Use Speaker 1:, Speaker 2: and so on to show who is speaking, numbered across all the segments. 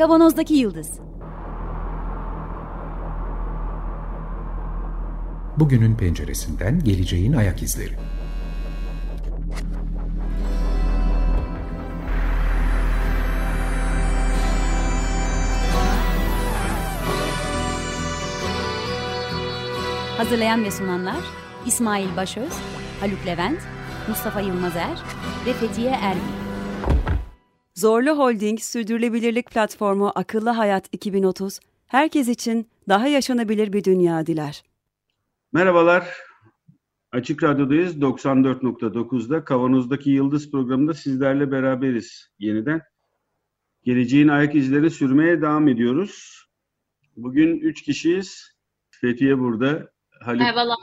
Speaker 1: Kavanozdaki Yıldız
Speaker 2: Bugünün penceresinden geleceğin ayak izleri.
Speaker 1: Hazırlayan ve sunanlar İsmail Başöz, Haluk Levent, Mustafa Yılmazer ve Fethiye Erbil.
Speaker 3: Zorlu Holding Sürdürülebilirlik Platformu Akıllı Hayat 2030, herkes için daha yaşanabilir bir dünya diler.
Speaker 4: Merhabalar, Açık Radyo'dayız. 94.9'da Kavanoz'daki Yıldız programında sizlerle beraberiz yeniden. Geleceğin ayak izleri sürmeye devam ediyoruz. Bugün üç kişiyiz. Fethiye burada.
Speaker 5: Haluk Merhabalar.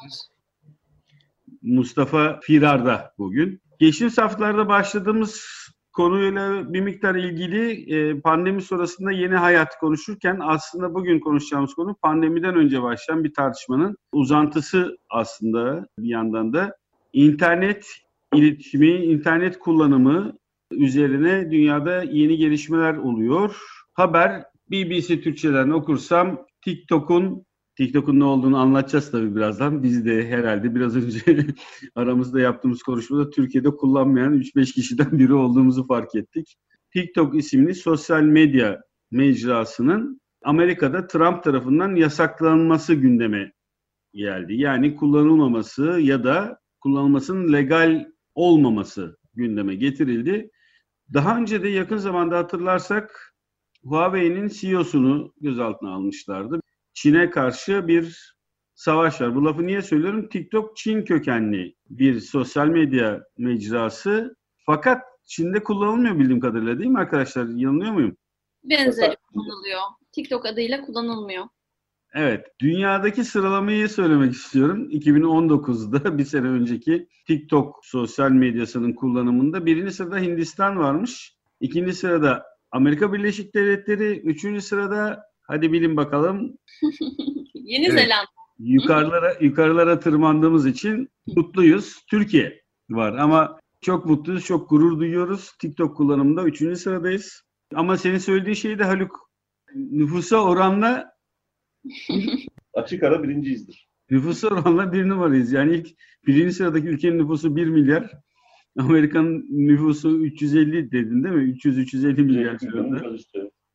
Speaker 4: Mustafa Firar'da bugün. Geçtiğimiz haftalarda başladığımız konuyla bir miktar ilgili e, pandemi sonrasında yeni hayat konuşurken aslında bugün konuşacağımız konu pandemiden önce başlayan bir tartışmanın uzantısı aslında bir yandan da internet iletişimi, internet kullanımı üzerine dünyada yeni gelişmeler oluyor. Haber BBC Türkçeden okursam TikTok'un TikTok'un ne olduğunu anlatacağız tabii birazdan. Biz de herhalde biraz önce aramızda yaptığımız konuşmada Türkiye'de kullanmayan 3-5 kişiden biri olduğumuzu fark ettik. TikTok isimli sosyal medya mecrasının Amerika'da Trump tarafından yasaklanması gündeme geldi. Yani kullanılmaması ya da kullanılmasının legal olmaması gündeme getirildi. Daha önce de yakın zamanda hatırlarsak Huawei'nin CEO'sunu gözaltına almışlardı. Çin'e karşı bir savaş var. Bu lafı niye söylüyorum? TikTok Çin kökenli bir sosyal medya mecrası. Fakat Çin'de kullanılmıyor bildiğim kadarıyla değil mi arkadaşlar? Yanılıyor muyum?
Speaker 5: Benzeri kullanılıyor. TikTok adıyla kullanılmıyor.
Speaker 4: Evet, dünyadaki sıralamayı söylemek istiyorum. 2019'da bir sene önceki TikTok sosyal medyasının kullanımında birinci sırada Hindistan varmış. İkinci sırada Amerika Birleşik Devletleri, üçüncü sırada Hadi bilin bakalım.
Speaker 5: Yeni evet. Zelanda.
Speaker 4: Yukarılara yukarılara tırmandığımız için mutluyuz. Türkiye var ama çok mutluyuz, çok gurur duyuyoruz. TikTok kullanımında üçüncü sıradayız. Ama senin söylediğin şey de Haluk nüfusa oranla
Speaker 6: açık ara birinciyizdir.
Speaker 4: Nüfusa oranla bir numarayız. Yani ilk birinci sıradaki ülkenin nüfusu bir milyar. Amerika'nın nüfusu 350 dedin değil mi? 300-350 milyar civarında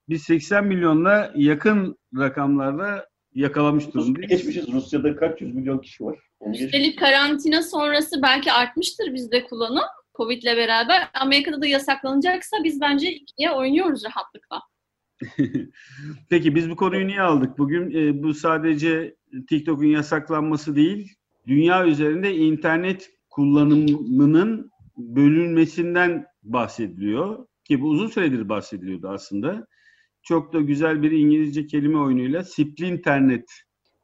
Speaker 4: biz 80 milyonla yakın rakamlarda yakalamış durumdayız.
Speaker 6: Geçmişiz. Rusya'da kaç yüz milyon kişi var?
Speaker 5: Üstelik karantina sonrası belki artmıştır bizde kullanım. Covid'le beraber. Amerika'da da yasaklanacaksa biz bence ikiye oynuyoruz rahatlıkla.
Speaker 4: Peki biz bu konuyu niye aldık bugün? E, bu sadece TikTok'un yasaklanması değil, dünya üzerinde internet kullanımının bölünmesinden bahsediliyor. Ki bu uzun süredir bahsediliyordu aslında çok da güzel bir İngilizce kelime oyunuyla internet.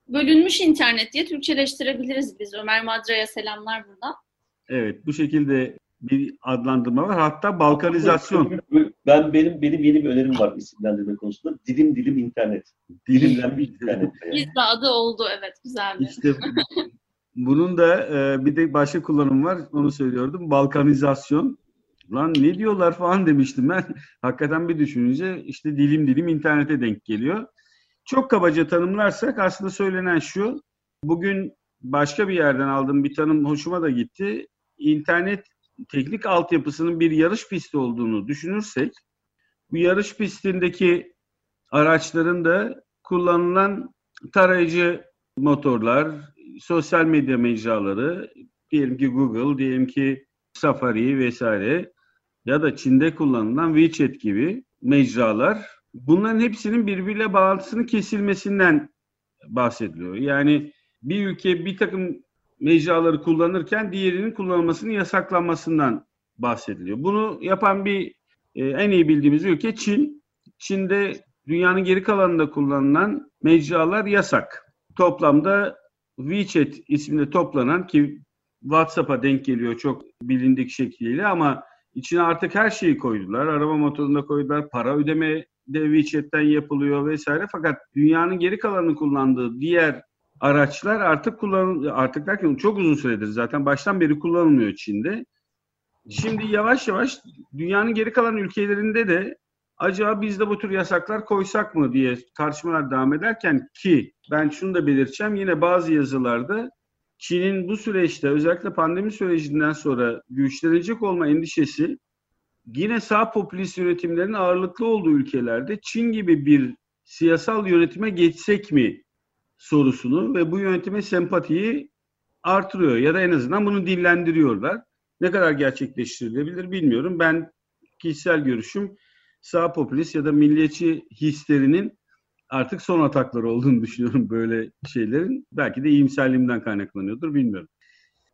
Speaker 5: Bölünmüş internet diye Türkçeleştirebiliriz biz. Ömer Madra'ya selamlar burada.
Speaker 4: Evet, bu şekilde bir adlandırma var. Hatta balkanizasyon.
Speaker 6: Ben benim benim yeni bir önerim var isimlendirme konusunda. Dilim dilim internet. Dilimlenmiş internet.
Speaker 5: Yani. Biz de adı oldu evet güzeldi.
Speaker 4: İşte bunun da e, bir de başka kullanım var. Onu söylüyordum. Balkanizasyon lan ne diyorlar falan demiştim ben. Hakikaten bir düşününce işte dilim dilim internete denk geliyor. Çok kabaca tanımlarsak aslında söylenen şu. Bugün başka bir yerden aldığım bir tanım hoşuma da gitti. İnternet teknik altyapısının bir yarış pisti olduğunu düşünürsek bu yarış pistindeki araçların da kullanılan tarayıcı motorlar, sosyal medya mecraları, diyelim ki Google, diyelim ki Safari vesaire ya da Çin'de kullanılan WeChat gibi mecralar bunların hepsinin birbiriyle bağlantısının kesilmesinden bahsediliyor. Yani bir ülke bir takım mecraları kullanırken diğerinin kullanılmasının yasaklanmasından bahsediliyor. Bunu yapan bir e, en iyi bildiğimiz ülke Çin. Çin'de dünyanın geri kalanında kullanılan mecralar yasak. Toplamda WeChat isminde toplanan ki WhatsApp'a denk geliyor çok bilindik şekliyle ama İçine artık her şeyi koydular. Araba motorunda koydular. Para ödeme de WeChat'ten yapılıyor vesaire. Fakat dünyanın geri kalanını kullandığı diğer araçlar artık kullan artık derken çok uzun süredir zaten baştan beri kullanılmıyor Çin'de. Şimdi yavaş yavaş dünyanın geri kalan ülkelerinde de acaba biz de bu tür yasaklar koysak mı diye tartışmalar devam ederken ki ben şunu da belirteceğim yine bazı yazılarda Çin'in bu süreçte özellikle pandemi sürecinden sonra güçlenecek olma endişesi yine sağ popülist yönetimlerin ağırlıklı olduğu ülkelerde Çin gibi bir siyasal yönetime geçsek mi sorusunu ve bu yönetime sempatiyi artırıyor ya da en azından bunu dillendiriyorlar. Ne kadar gerçekleştirilebilir bilmiyorum. Ben kişisel görüşüm sağ popülist ya da milliyetçi hislerinin artık son atakları olduğunu düşünüyorum böyle şeylerin. Belki de iyimserliğimden kaynaklanıyordur bilmiyorum.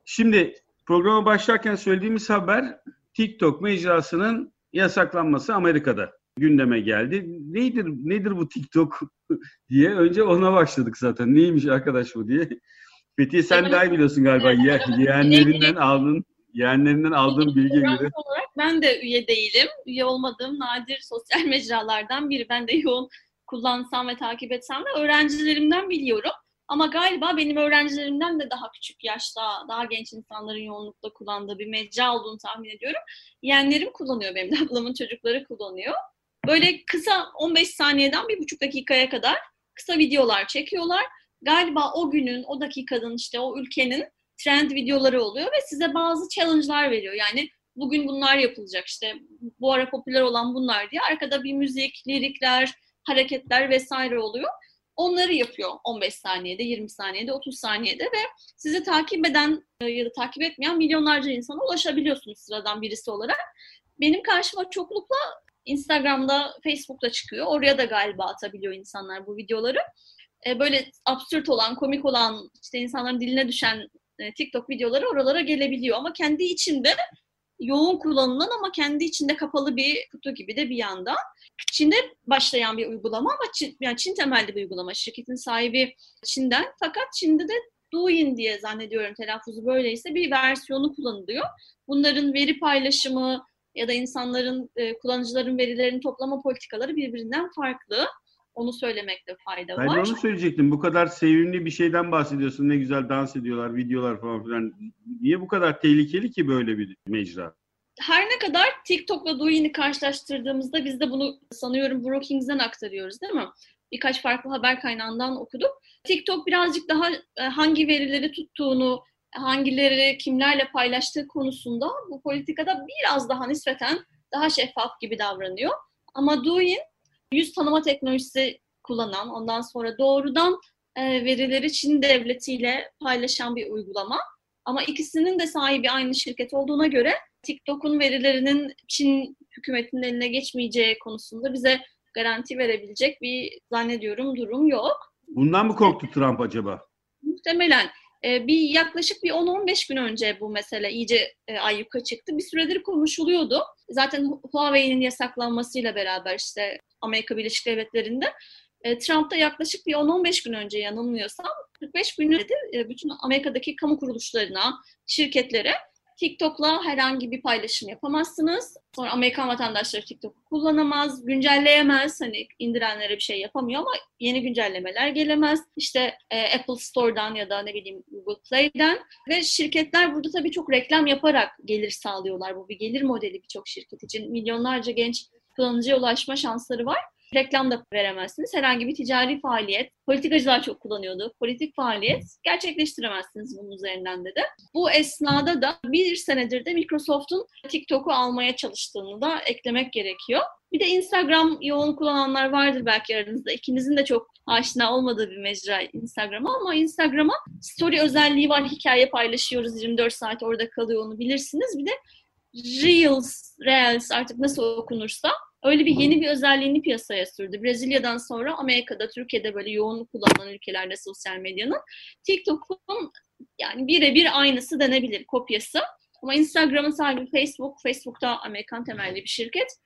Speaker 4: Şimdi programa başlarken söylediğimiz haber TikTok mecrasının yasaklanması Amerika'da gündeme geldi. Nedir nedir bu TikTok diye önce ona başladık zaten. Neymiş arkadaş bu diye. Fethiye sen daha iyi biliyorsun galiba. Ye, yeğenlerinden aldın yeğenlerinden aldığım bilgiye göre.
Speaker 5: olarak ben de üye değilim. Üye olmadığım nadir sosyal mecralardan biri. Ben de yoğun kullansam ve takip etsem de öğrencilerimden biliyorum. Ama galiba benim öğrencilerimden de daha küçük yaşta, daha genç insanların yoğunlukla kullandığı bir mecra olduğunu tahmin ediyorum. Yeğenlerim kullanıyor benim de ablamın çocukları kullanıyor. Böyle kısa 15 saniyeden bir buçuk dakikaya kadar kısa videolar çekiyorlar. Galiba o günün, o dakikanın işte o ülkenin trend videoları oluyor ve size bazı challenge'lar veriyor. Yani bugün bunlar yapılacak işte bu ara popüler olan bunlar diye arkada bir müzik, lirikler, hareketler vesaire oluyor. Onları yapıyor 15 saniyede, 20 saniyede, 30 saniyede ve sizi takip eden e, ya da takip etmeyen milyonlarca insana ulaşabiliyorsunuz sıradan birisi olarak. Benim karşıma çoklukla Instagram'da, Facebook'ta çıkıyor. Oraya da galiba atabiliyor insanlar bu videoları. E, böyle absürt olan, komik olan, işte insanların diline düşen e, TikTok videoları oralara gelebiliyor. Ama kendi içinde yoğun kullanılan ama kendi içinde kapalı bir kutu gibi de bir yandan. Çin'de başlayan bir uygulama ama Çin, yani Çin temelli bir uygulama. Şirketin sahibi Çin'den fakat Çin'de de Douyin diye zannediyorum telaffuzu böyleyse bir versiyonu kullanılıyor. Bunların veri paylaşımı ya da insanların, e, kullanıcıların verilerini toplama politikaları birbirinden farklı. Onu söylemekte fayda
Speaker 4: var.
Speaker 5: Ben
Speaker 4: onu söyleyecektim. Bu kadar sevimli bir şeyden bahsediyorsun. Ne güzel dans ediyorlar, videolar falan filan. Niye bu kadar tehlikeli ki böyle bir mecra?
Speaker 5: Her ne kadar TikTok'la Douyin'i karşılaştırdığımızda biz de bunu sanıyorum Brookings'den aktarıyoruz değil mi? Birkaç farklı haber kaynağından okuduk. TikTok birazcık daha e, hangi verileri tuttuğunu, hangileri kimlerle paylaştığı konusunda bu politikada biraz daha nispeten daha şeffaf gibi davranıyor. Ama Douyin yüz tanıma teknolojisi kullanan, ondan sonra doğrudan e, verileri Çin devletiyle paylaşan bir uygulama. Ama ikisinin de sahibi aynı şirket olduğuna göre TikTok'un verilerinin Çin hükümetinin eline geçmeyeceği konusunda bize garanti verebilecek bir zannediyorum durum yok.
Speaker 4: Bundan mı korktu Trump acaba?
Speaker 5: Muhtemelen. Ee, bir yaklaşık bir 10-15 gün önce bu mesele iyice e, ayyuka çıktı. Bir süredir konuşuluyordu. Zaten Huawei'nin yasaklanmasıyla beraber işte Amerika Birleşik Devletleri'nde e, Trump'ta yaklaşık bir 10-15 gün önce yanılmıyorsam 45 gündür e, bütün Amerika'daki kamu kuruluşlarına, şirketlere TikTok'la herhangi bir paylaşım yapamazsınız. Sonra Amerikan vatandaşları TikTok'u kullanamaz, güncelleyemez. Hani indirenlere bir şey yapamıyor ama yeni güncellemeler gelemez. İşte e, Apple Store'dan ya da ne bileyim Google Play'den ve şirketler burada tabii çok reklam yaparak gelir sağlıyorlar. Bu bir gelir modeli birçok şirket için. Milyonlarca genç kullanıcıya ulaşma şansları var reklam da veremezsiniz. Herhangi bir ticari faaliyet, politikacılar çok kullanıyordu. Politik faaliyet gerçekleştiremezsiniz bunun üzerinden dedi. Bu esnada da bir senedir de Microsoft'un TikTok'u almaya çalıştığını da eklemek gerekiyor. Bir de Instagram yoğun kullananlar vardır belki aranızda. İkinizin de çok aşina olmadığı bir mecra Instagram'a ama Instagram'a story özelliği var. Hikaye paylaşıyoruz 24 saat orada kalıyor onu bilirsiniz. Bir de Reels, Reels artık nasıl okunursa öyle bir yeni bir özelliğini piyasaya sürdü. Brezilya'dan sonra Amerika'da, Türkiye'de böyle yoğun kullanılan ülkelerde sosyal medyanın TikTok'un yani birebir aynısı denebilir, kopyası. Ama Instagram'ın sahibi Facebook, Facebook'ta Amerikan temelli bir şirket.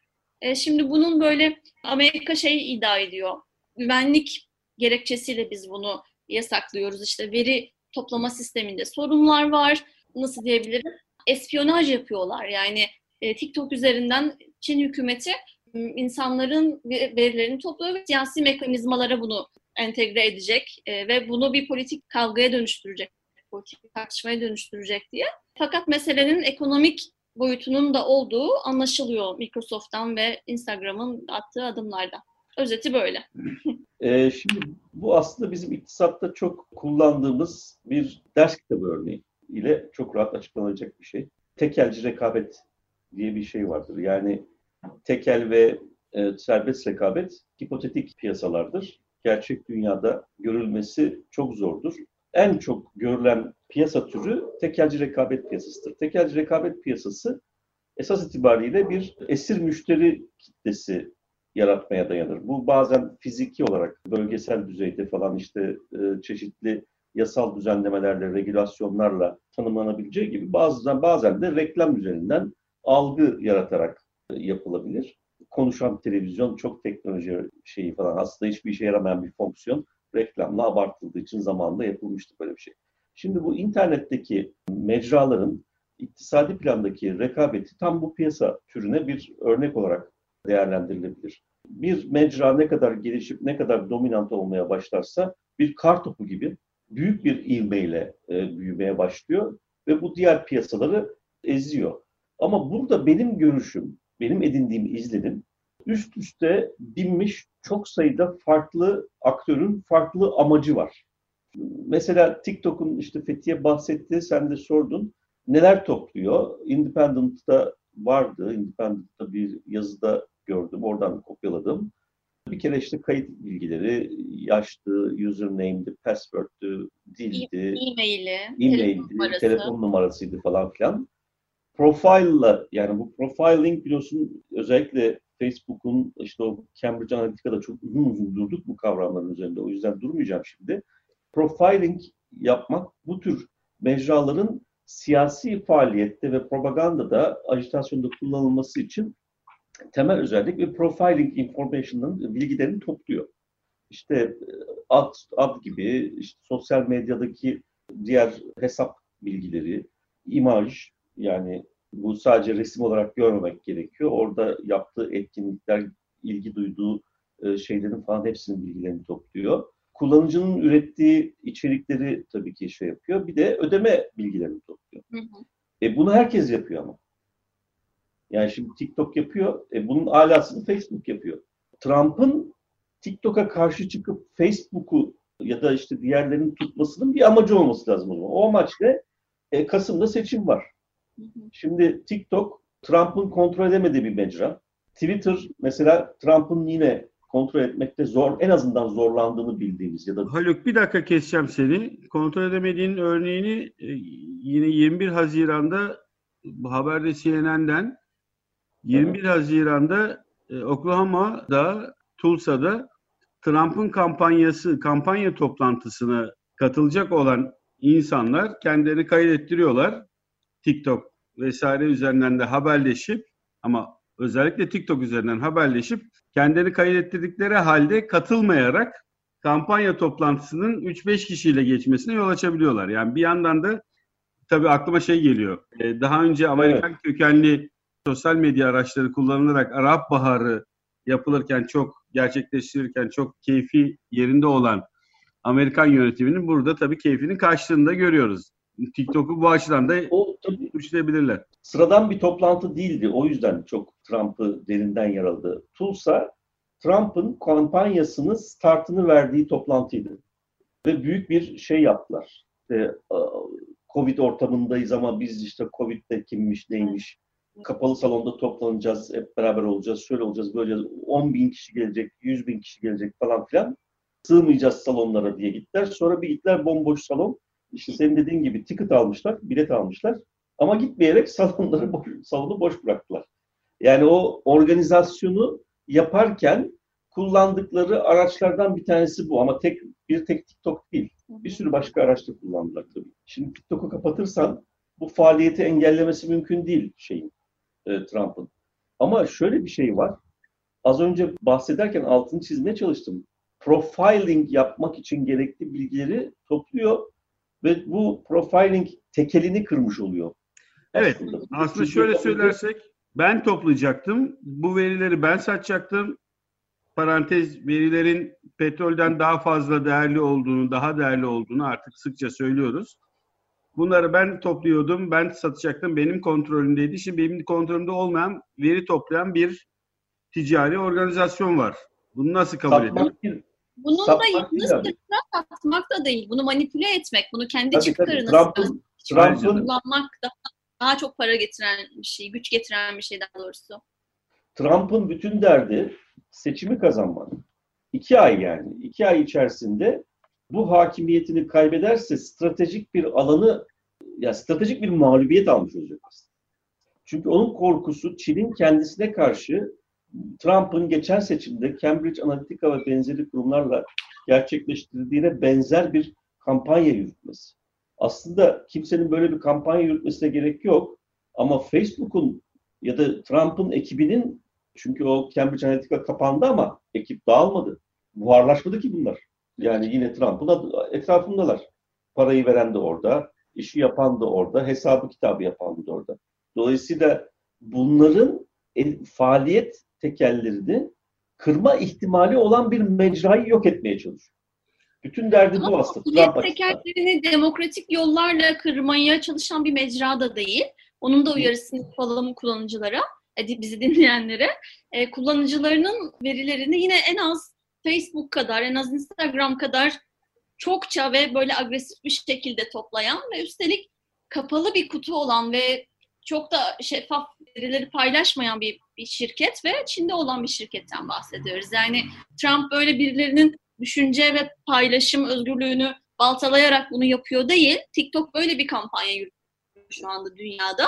Speaker 5: E, şimdi bunun böyle Amerika şey iddia ediyor. Güvenlik gerekçesiyle biz bunu yasaklıyoruz. İşte veri toplama sisteminde sorunlar var. Nasıl diyebilirim? Espiyonaj yapıyorlar. Yani e, TikTok üzerinden Çin hükümeti insanların verilerini topluyor ve siyasi mekanizmalara bunu entegre edecek e, ve bunu bir politik kavgaya dönüştürecek, politik tartışmaya dönüştürecek diye. Fakat meselenin ekonomik boyutunun da olduğu anlaşılıyor Microsoft'tan ve Instagram'ın attığı adımlarda. Özeti böyle.
Speaker 6: Ee, şimdi bu aslında bizim iktisatta çok kullandığımız bir ders kitabı örneği ile çok rahat açıklanacak bir şey. Tekelci rekabet diye bir şey vardır. Yani tekel ve e, serbest rekabet hipotetik piyasalardır. Gerçek dünyada görülmesi çok zordur. En çok görülen piyasa türü tekelci rekabet piyasasıdır. Tekelci rekabet piyasası esas itibariyle bir esir müşteri kitlesi yaratmaya dayanır. Bu bazen fiziki olarak bölgesel düzeyde falan işte e, çeşitli yasal düzenlemelerle, regülasyonlarla tanımlanabileceği gibi bazen bazen de reklam üzerinden algı yaratarak yapılabilir. Konuşan televizyon çok teknoloji şeyi falan aslında hiçbir işe yaramayan bir fonksiyon reklamla abartıldığı için zamanında yapılmıştı böyle bir şey. Şimdi bu internetteki mecraların iktisadi plandaki rekabeti tam bu piyasa türüne bir örnek olarak değerlendirilebilir. Bir mecra ne kadar gelişip ne kadar dominant olmaya başlarsa bir kar topu gibi büyük bir ivmeyle e, büyümeye başlıyor ve bu diğer piyasaları eziyor. Ama burada benim görüşüm, benim edindiğim izlenim üst üste binmiş çok sayıda farklı aktörün farklı amacı var. Mesela TikTok'un işte Fethiye bahsetti, sen de sordun. Neler topluyor? Independent'ta vardı. Independent'ta bir yazıda gördüm. Oradan kopyaladım. Bir kere işte kayıt bilgileri, yaştı, username'di, password'tü, dildi,
Speaker 5: e-maili,
Speaker 6: e-maildi,
Speaker 5: telefon numarası.
Speaker 6: telefon numarasıydı falan filan. Profile'la yani bu profiling biliyorsun özellikle Facebook'un işte o Cambridge Analytica'da çok uzun uzun durduk bu kavramların üzerinde. O yüzden durmayacağım şimdi. Profiling yapmak bu tür mecraların siyasi faaliyette ve propagandada, ajitasyonda kullanılması için temel özellik ve profiling information'ın bilgilerini topluyor. İşte e, ad, ad gibi, işte sosyal medyadaki diğer hesap bilgileri, imaj yani bu sadece resim olarak görmemek gerekiyor. Orada yaptığı etkinlikler, ilgi duyduğu e, şeylerin falan hepsinin bilgilerini topluyor. Kullanıcının ürettiği içerikleri tabii ki şey yapıyor. Bir de ödeme bilgilerini topluyor.
Speaker 5: Hı hı.
Speaker 6: E bunu herkes yapıyor ama. Yani şimdi TikTok yapıyor. E bunun alasını Facebook yapıyor. Trump'ın TikTok'a karşı çıkıp Facebook'u ya da işte diğerlerinin tutmasının bir amacı olması lazım o zaman. O amaç ne? E, Kasım'da seçim var. Şimdi TikTok Trump'ın kontrol edemediği bir mecra. Twitter mesela Trump'ın yine kontrol etmekte zor, en azından zorlandığını bildiğimiz ya da
Speaker 4: Haluk bir dakika keseceğim seni. Kontrol edemediğin örneğini e, yine 21 Haziran'da haberde CNN'den 21 Haziran'da e, Oklahoma'da Tulsa'da Trump'ın kampanyası kampanya toplantısına katılacak olan insanlar kendilerini kaydettiriyorlar. TikTok vesaire üzerinden de haberleşip ama özellikle TikTok üzerinden haberleşip kendilerini kaydettirdikleri halde katılmayarak kampanya toplantısının 3-5 kişiyle geçmesine yol açabiliyorlar. Yani bir yandan da tabii aklıma şey geliyor. Ee, Daha önce Amerikan kökenli sosyal medya araçları kullanılarak Arap Baharı yapılırken çok gerçekleştirirken çok keyfi yerinde olan Amerikan yönetiminin burada tabii keyfinin kaçtığını da görüyoruz. TikTok'u bu açıdan da
Speaker 6: o tabii
Speaker 4: suçlayabilirler.
Speaker 6: sıradan bir toplantı değildi. O yüzden çok Trump'ı derinden yaraladı. Tulsa, Trump'ın kampanyasının startını verdiği toplantıydı. Ve büyük bir şey yaptılar. İşte, Covid ortamındayız ama biz işte Covid'de kimmiş neymiş. Kapalı salonda toplanacağız, hep beraber olacağız, şöyle olacağız, böyle olacağız. 10 bin kişi gelecek, 100 bin kişi gelecek falan filan. Sığmayacağız salonlara diye gittiler. Sonra bir gittiler bomboş salon. İşte senin dediğin gibi ticket almışlar, bilet almışlar. Ama gitmeyerek salonları boş, salonu boş bıraktılar. Yani o organizasyonu yaparken kullandıkları araçlardan bir tanesi bu ama tek bir tek TikTok değil. Bir sürü başka araçta kullandılar tabii. Şimdi TikTok'u kapatırsan bu faaliyeti engellemesi mümkün değil şeyin e, Trump'ın. Ama şöyle bir şey var. Az önce bahsederken altını çizmeye çalıştım. Profiling yapmak için gerekli bilgileri topluyor ve bu profiling tekelini kırmış oluyor.
Speaker 4: Evet,
Speaker 6: aslında.
Speaker 4: Aslında şöyle söylersek ben toplayacaktım. Bu verileri ben satacaktım. Parantez verilerin petrolden daha fazla değerli olduğunu, daha değerli olduğunu artık sıkça söylüyoruz. Bunları ben topluyordum, ben satacaktım, benim kontrolümdeydi. Şimdi benim kontrolümde olmayan veri toplayan bir ticari organizasyon var. Bunu nasıl kabul ediyor?
Speaker 5: Bunun da
Speaker 6: Satmak
Speaker 5: yalnız sıra atmak da değil. Bunu manipüle etmek, bunu kendi
Speaker 6: tabii Trump'ın, Trump'ın,
Speaker 5: kullanmak daha, daha çok para getiren bir şey, güç getiren bir şey daha doğrusu.
Speaker 6: Trump'ın bütün derdi seçimi kazanmak. İki ay yani. iki ay içerisinde bu hakimiyetini kaybederse stratejik bir alanı, ya stratejik bir mağlubiyet almış olacak aslında. Çünkü onun korkusu Çin'in kendisine karşı Trump'ın geçen seçimde Cambridge Analytica ve benzeri kurumlarla gerçekleştirdiğine benzer bir kampanya yürütmesi. Aslında kimsenin böyle bir kampanya yürütmesine gerek yok. Ama Facebook'un ya da Trump'ın ekibinin çünkü o Cambridge Analytica kapandı ama ekip dağılmadı. Buharlaşmadı ki bunlar. Yani yine Trump'ın etrafındalar. Parayı veren de orada, işi yapan da orada, hesabı kitabı yapan da orada. Dolayısıyla bunların el- faaliyet tekellerini kırma ihtimali olan bir mecrayı yok etmeye çalışıyor. Bütün derdi bu
Speaker 5: Ama
Speaker 6: aslında.
Speaker 5: Bilet
Speaker 6: Trump açısından.
Speaker 5: tekerlerini demokratik yollarla kırmaya çalışan bir mecra da değil. Onun da uyarısını yapalım kullanıcılara, e, bizi dinleyenlere. E, kullanıcılarının verilerini yine en az Facebook kadar, en az Instagram kadar çokça ve böyle agresif bir şekilde toplayan ve üstelik kapalı bir kutu olan ve çok da şeffaf verileri paylaşmayan bir, bir şirket ve Çin'de olan bir şirketten bahsediyoruz. Yani Trump böyle birilerinin düşünce ve paylaşım özgürlüğünü baltalayarak bunu yapıyor değil. TikTok böyle bir kampanya yürütüyor şu anda dünyada.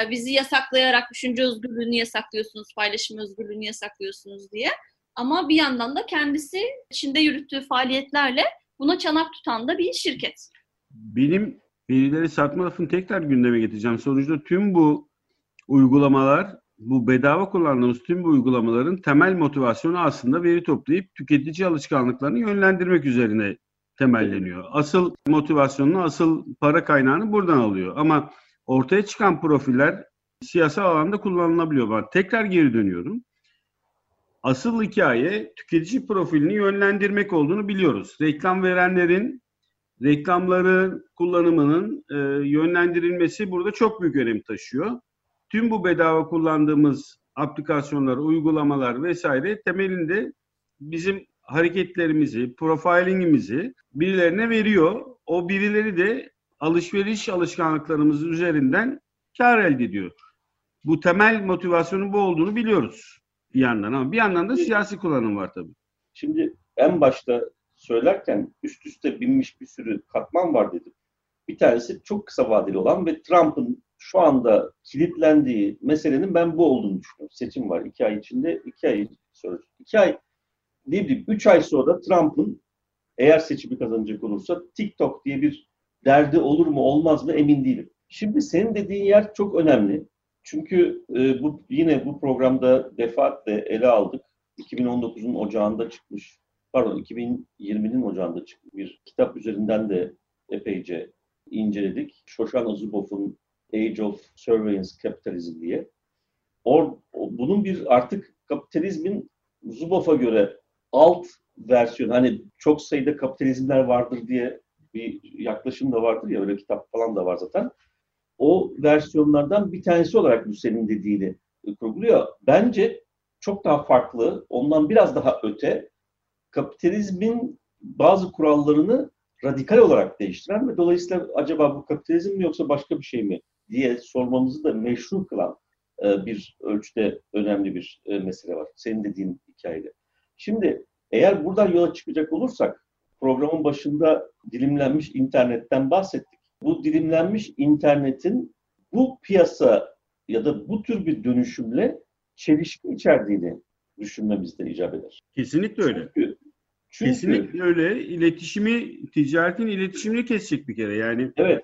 Speaker 5: E, bizi yasaklayarak düşünce özgürlüğünü yasaklıyorsunuz, paylaşım özgürlüğünü yasaklıyorsunuz diye. Ama bir yandan da kendisi Çin'de yürüttüğü faaliyetlerle buna çanak tutan da bir şirket.
Speaker 4: Benim verileri satma lafını tekrar gündeme getireceğim. Sonuçta tüm bu uygulamalar, bu bedava kullandığımız tüm bu uygulamaların temel motivasyonu aslında veri toplayıp tüketici alışkanlıklarını yönlendirmek üzerine temelleniyor. Asıl motivasyonunu, asıl para kaynağını buradan alıyor. Ama ortaya çıkan profiller siyasal alanda kullanılabiliyor. Ben tekrar geri dönüyorum. Asıl hikaye tüketici profilini yönlendirmek olduğunu biliyoruz. Reklam verenlerin reklamların kullanımının e, yönlendirilmesi burada çok büyük önem taşıyor. Tüm bu bedava kullandığımız aplikasyonlar, uygulamalar vesaire temelinde bizim hareketlerimizi, profilingimizi birilerine veriyor. O birileri de alışveriş alışkanlıklarımız üzerinden kar elde ediyor. Bu temel motivasyonun bu olduğunu biliyoruz bir yandan ama bir yandan da siyasi kullanım var tabii.
Speaker 6: Şimdi en başta söylerken üst üste binmiş bir sürü katman var dedim. Bir tanesi çok kısa vadeli olan ve Trump'ın şu anda kilitlendiği meselenin ben bu olduğunu düşünüyorum. Seçim var iki ay içinde, iki ay sonra, iki ay ne bileyim üç ay sonra Trump'ın eğer seçimi kazanacak olursa TikTok diye bir derdi olur mu olmaz mı emin değilim. Şimdi senin dediğin yer çok önemli. Çünkü e, bu yine bu programda defaatle ele aldık. 2019'un ocağında çıkmış pardon 2020'nin ocağında çıkmış bir kitap üzerinden de epeyce inceledik. Shoshana Zuboff'un Age of Surveillance Capitalism diye. Or, bunun bir artık kapitalizmin Zuboff'a göre alt versiyon hani çok sayıda kapitalizmler vardır diye bir yaklaşım da vardır ya öyle kitap falan da var zaten. O versiyonlardan bir tanesi olarak bu senin dediğini kurguluyor. Bence çok daha farklı, ondan biraz daha öte kapitalizmin bazı kurallarını radikal olarak değiştiren ve dolayısıyla acaba bu kapitalizm mi yoksa başka bir şey mi diye sormamızı da meşru kılan e, bir ölçüde önemli bir e, mesele var. Senin dediğin hikayede. Şimdi eğer buradan yola çıkacak olursak programın başında dilimlenmiş internetten bahsettik. Bu dilimlenmiş internetin bu piyasa ya da bu tür bir dönüşümle çelişki içerdiğini düşünmemizde icap eder.
Speaker 4: Kesinlikle öyle.
Speaker 6: Çünkü, çünkü
Speaker 4: Kesinlikle öyle. İletişimi, ticaretin iletişimini kesecek bir kere. Yani
Speaker 6: Evet.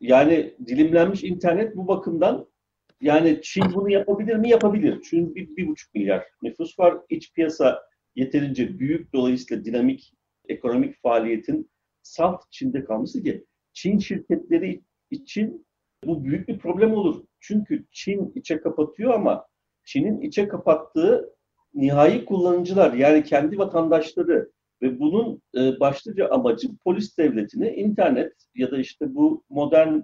Speaker 6: Yani dilimlenmiş internet bu bakımdan yani Çin bunu yapabilir mi? Yapabilir. Çünkü bir, bir buçuk milyar nüfus var. İç piyasa yeterince büyük. Dolayısıyla dinamik ekonomik faaliyetin salt Çin'de kalması ki Çin şirketleri için bu büyük bir problem olur. Çünkü Çin içe kapatıyor ama Çin'in içe kapattığı nihai kullanıcılar yani kendi vatandaşları Ve bunun e, başlıca amacı polis devletini internet ya da işte bu modern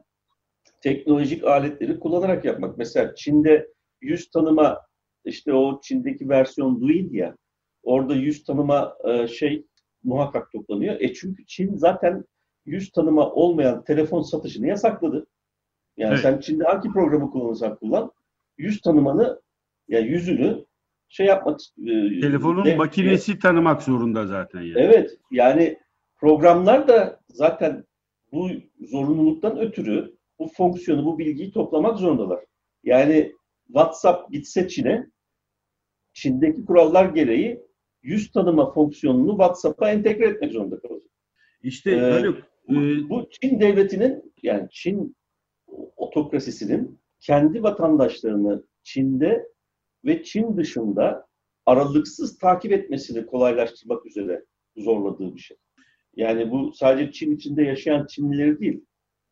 Speaker 6: teknolojik aletleri kullanarak yapmak. Mesela Çin'de yüz tanıma işte o Çin'deki versiyon Douyin ya orada yüz tanıma e, şey muhakkak toplanıyor. E çünkü Çin zaten yüz tanıma olmayan telefon satışını yasakladı. Yani
Speaker 4: Evet.
Speaker 6: sen Çin'de hangi programı kullanırsan kullan yüz tanımanı yani yüzünü şey yapmak e,
Speaker 4: Telefonun
Speaker 6: de-
Speaker 4: makinesi tanımak zorunda zaten yani.
Speaker 6: Evet yani programlar da zaten bu zorunluluktan ötürü bu fonksiyonu, bu bilgiyi toplamak zorundalar. Yani WhatsApp gitse Çin'e, Çin'deki kurallar gereği yüz tanıma fonksiyonunu WhatsApp'a entegre etmek zorunda kalacak.
Speaker 4: İşte
Speaker 6: Ee,
Speaker 4: Haluk, e,
Speaker 6: bu Çin devletinin yani Çin otokrasisinin kendi vatandaşlarını Çin'de ve Çin dışında aralıksız takip etmesini kolaylaştırmak üzere zorladığı bir şey. Yani bu sadece Çin içinde yaşayan Çinlileri değil,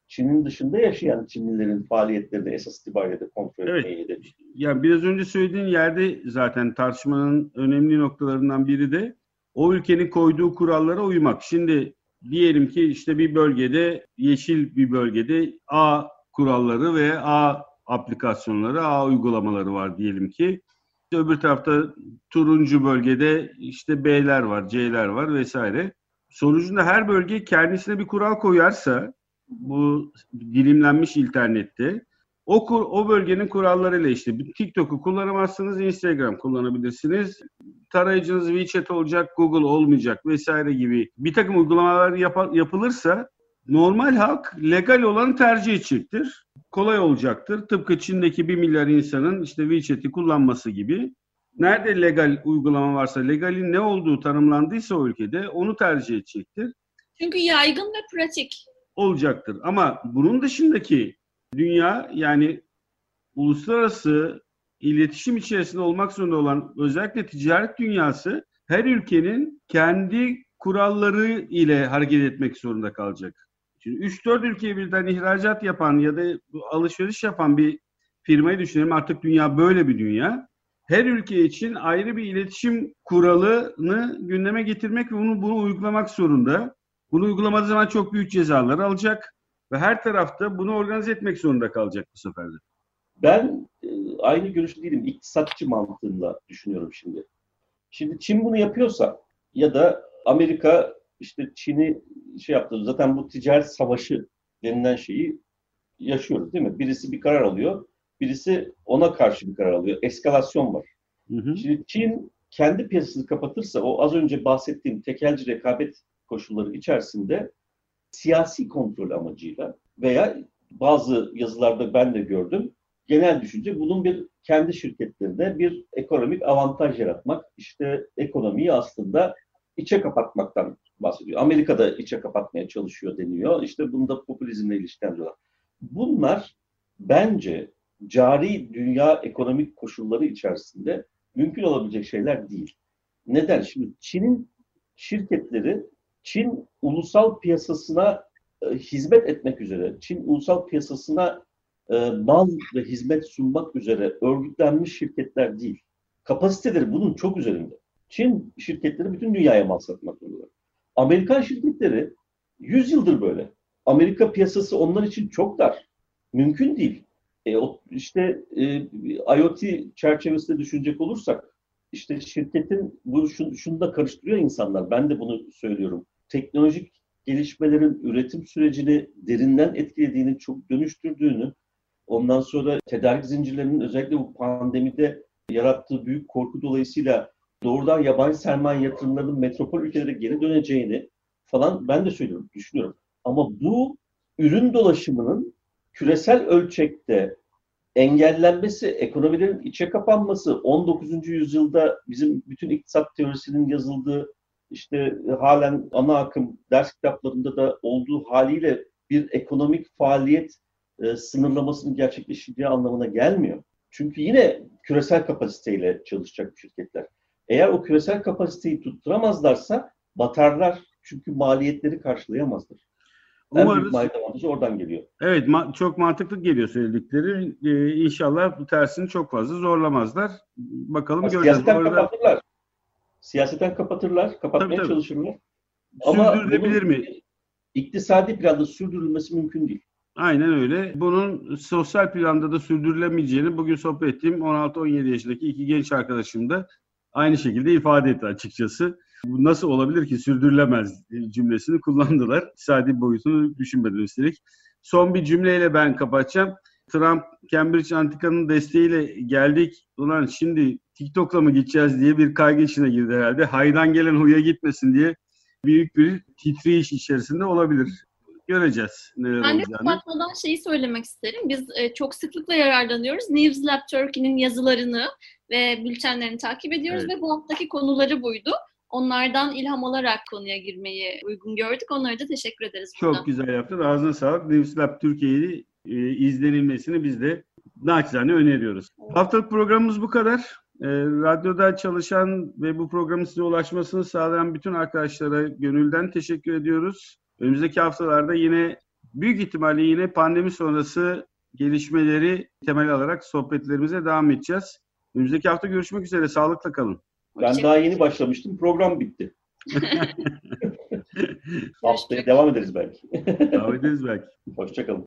Speaker 6: Çin'in dışında yaşayan Çinlilerin faaliyetlerini esas itibariyle de kontrol
Speaker 4: Evet.
Speaker 6: etmeyi hedefliyor.
Speaker 4: yani biraz önce söylediğin yerde zaten tartışmanın önemli noktalarından biri de o ülkenin koyduğu kurallara uymak. Şimdi diyelim ki işte bir bölgede yeşil bir bölgede A kuralları ve A aplikasyonları, A uygulamaları var diyelim ki. İşte öbür tarafta turuncu bölgede işte B'ler var, C'ler var vesaire. Sonucunda her bölge kendisine bir kural koyarsa bu dilimlenmiş internette o, kur- o bölgenin kurallarıyla işte TikTok'u kullanamazsınız, Instagram kullanabilirsiniz. Tarayıcınız WeChat olacak, Google olmayacak vesaire gibi bir takım uygulamalar yapa- yapılırsa normal halk legal olanı tercih edecektir. Kolay olacaktır. Tıpkı Çin'deki 1 milyar insanın işte WeChat'i kullanması gibi. Nerede legal uygulama varsa, legalin ne olduğu tanımlandıysa o ülkede onu tercih edecektir
Speaker 5: Çünkü yaygın ve pratik.
Speaker 4: olacaktır. Ama bunun dışındaki dünya yani uluslararası iletişim içerisinde olmak zorunda olan özellikle ticaret dünyası her ülkenin kendi kuralları ile hareket etmek zorunda kalacak. Şimdi 3-4 ülkeye birden ihracat yapan ya da alışveriş yapan bir firmayı düşünelim. Artık dünya böyle bir dünya. Her ülke için ayrı bir iletişim kuralını gündeme getirmek ve bunu, bunu uygulamak zorunda. Bunu uygulamadığı zaman çok büyük cezalar alacak ve her tarafta bunu organize etmek zorunda kalacak bu sefer de.
Speaker 6: Ben e, aynı görüşte değilim. İktisatçı mantığında düşünüyorum şimdi. Şimdi Çin bunu yapıyorsa ya da Amerika işte Çin'i şey yaptı. Zaten bu ticaret savaşı denilen şeyi yaşıyoruz değil mi? Birisi bir karar alıyor, birisi ona karşı bir karar alıyor. Eskalasyon var.
Speaker 4: Hı hı.
Speaker 6: Şimdi Çin kendi piyasasını kapatırsa o az önce bahsettiğim tekelci rekabet koşulları içerisinde siyasi kontrol amacıyla veya bazı yazılarda ben de gördüm genel düşünce bunun bir kendi şirketlerine bir ekonomik avantaj yaratmak, işte ekonomiyi aslında içe kapatmaktan bahsediyor. Amerika'da içe kapatmaya çalışıyor deniyor. İşte bunu da popülizmle ilişkilendiriyorlar. Bunlar bence cari dünya ekonomik koşulları içerisinde mümkün olabilecek şeyler değil. Neden? Şimdi Çin'in şirketleri Çin ulusal piyasasına e, hizmet etmek üzere, Çin ulusal piyasasına e, mal ve hizmet sunmak üzere örgütlenmiş şirketler değil. Kapasiteleri bunun çok üzerinde. Çin şirketleri bütün dünyaya mal satmak zorunda. Amerikan şirketleri 100 yıldır böyle. Amerika piyasası onlar için çok dar. Mümkün değil. E, o, işte e, IoT çerçevesinde düşünecek olursak işte şirketin bu şunu, şunu da karıştırıyor insanlar. Ben de bunu söylüyorum. Teknolojik gelişmelerin üretim sürecini derinden etkilediğini, çok dönüştürdüğünü, ondan sonra tedarik zincirlerinin özellikle bu pandemide yarattığı büyük korku dolayısıyla doğrudan yabancı sermaye yatırımlarının metropol ülkelere geri döneceğini falan ben de söylüyorum, düşünüyorum. Ama bu ürün dolaşımının küresel ölçekte engellenmesi, ekonomilerin içe kapanması, 19. yüzyılda bizim bütün iktisat teorisinin yazıldığı, işte halen ana akım ders kitaplarında da olduğu haliyle bir ekonomik faaliyet e, sınırlamasının gerçekleşeceği anlamına gelmiyor. Çünkü yine küresel kapasiteyle çalışacak şirketler. Eğer o küresel kapasiteyi tutturamazlarsa batarlar. Çünkü maliyetleri karşılayamazlar. En büyük maliyet avantajı oradan geliyor.
Speaker 4: Evet ma- çok mantıklı geliyor söyledikleri. Ee, inşallah bu tersini çok fazla zorlamazlar. Bakalım göreceğiz.
Speaker 6: Siyaseten
Speaker 4: Orada-
Speaker 6: kapatırlar. Siyaseten kapatırlar, kapatmaya
Speaker 4: Tabii, tabii.
Speaker 6: çalışırlar. Ama
Speaker 4: Sürdürülebilir mi?
Speaker 6: İktisadi planda sürdürülmesi mümkün değil.
Speaker 4: Aynen öyle. Bunun sosyal planda da sürdürülemeyeceğini bugün sohbet ettiğim 16-17 yaşındaki iki genç arkadaşım da aynı şekilde ifade etti açıkçası. Bu nasıl olabilir ki sürdürülemez cümlesini kullandılar. İktisadi boyutunu düşünmeden üstelik. Son bir cümleyle ben kapatacağım. Trump Cambridge Antika'nın desteğiyle geldik. Ulan şimdi TikTok'la mı gideceğiz diye bir kaygı içine girdi herhalde. Haydan gelen huya gitmesin diye büyük bir titreyiş içerisinde olabilir. Göreceğiz neler
Speaker 5: Ben de kapatmadan şeyi söylemek isterim. Biz e, çok sıklıkla yararlanıyoruz. News Lab Turkey'nin yazılarını ve bültenlerini takip ediyoruz
Speaker 4: Evet.
Speaker 5: ve bu haftaki konuları buydu. Onlardan ilham alarak konuya girmeyi uygun gördük. Onlara da teşekkür ederiz buradan.
Speaker 4: Çok güzel yaptın. Ağzına sağlık. News Lab Türkiye'yi e, izlenilmesini biz de naçizane öneriyoruz. Haftalık programımız bu kadar. E, radyoda çalışan ve bu programın size ulaşmasını sağlayan bütün arkadaşlara gönülden teşekkür ediyoruz. Önümüzdeki haftalarda yine büyük ihtimalle yine pandemi sonrası gelişmeleri temel alarak sohbetlerimize devam edeceğiz. Önümüzdeki hafta görüşmek üzere. Sağlıkla kalın.
Speaker 6: Ben daha yeni başlamıştım. Program bitti. Haftaya devam ederiz belki.
Speaker 4: Devam ederiz belki.
Speaker 6: Hoşçakalın.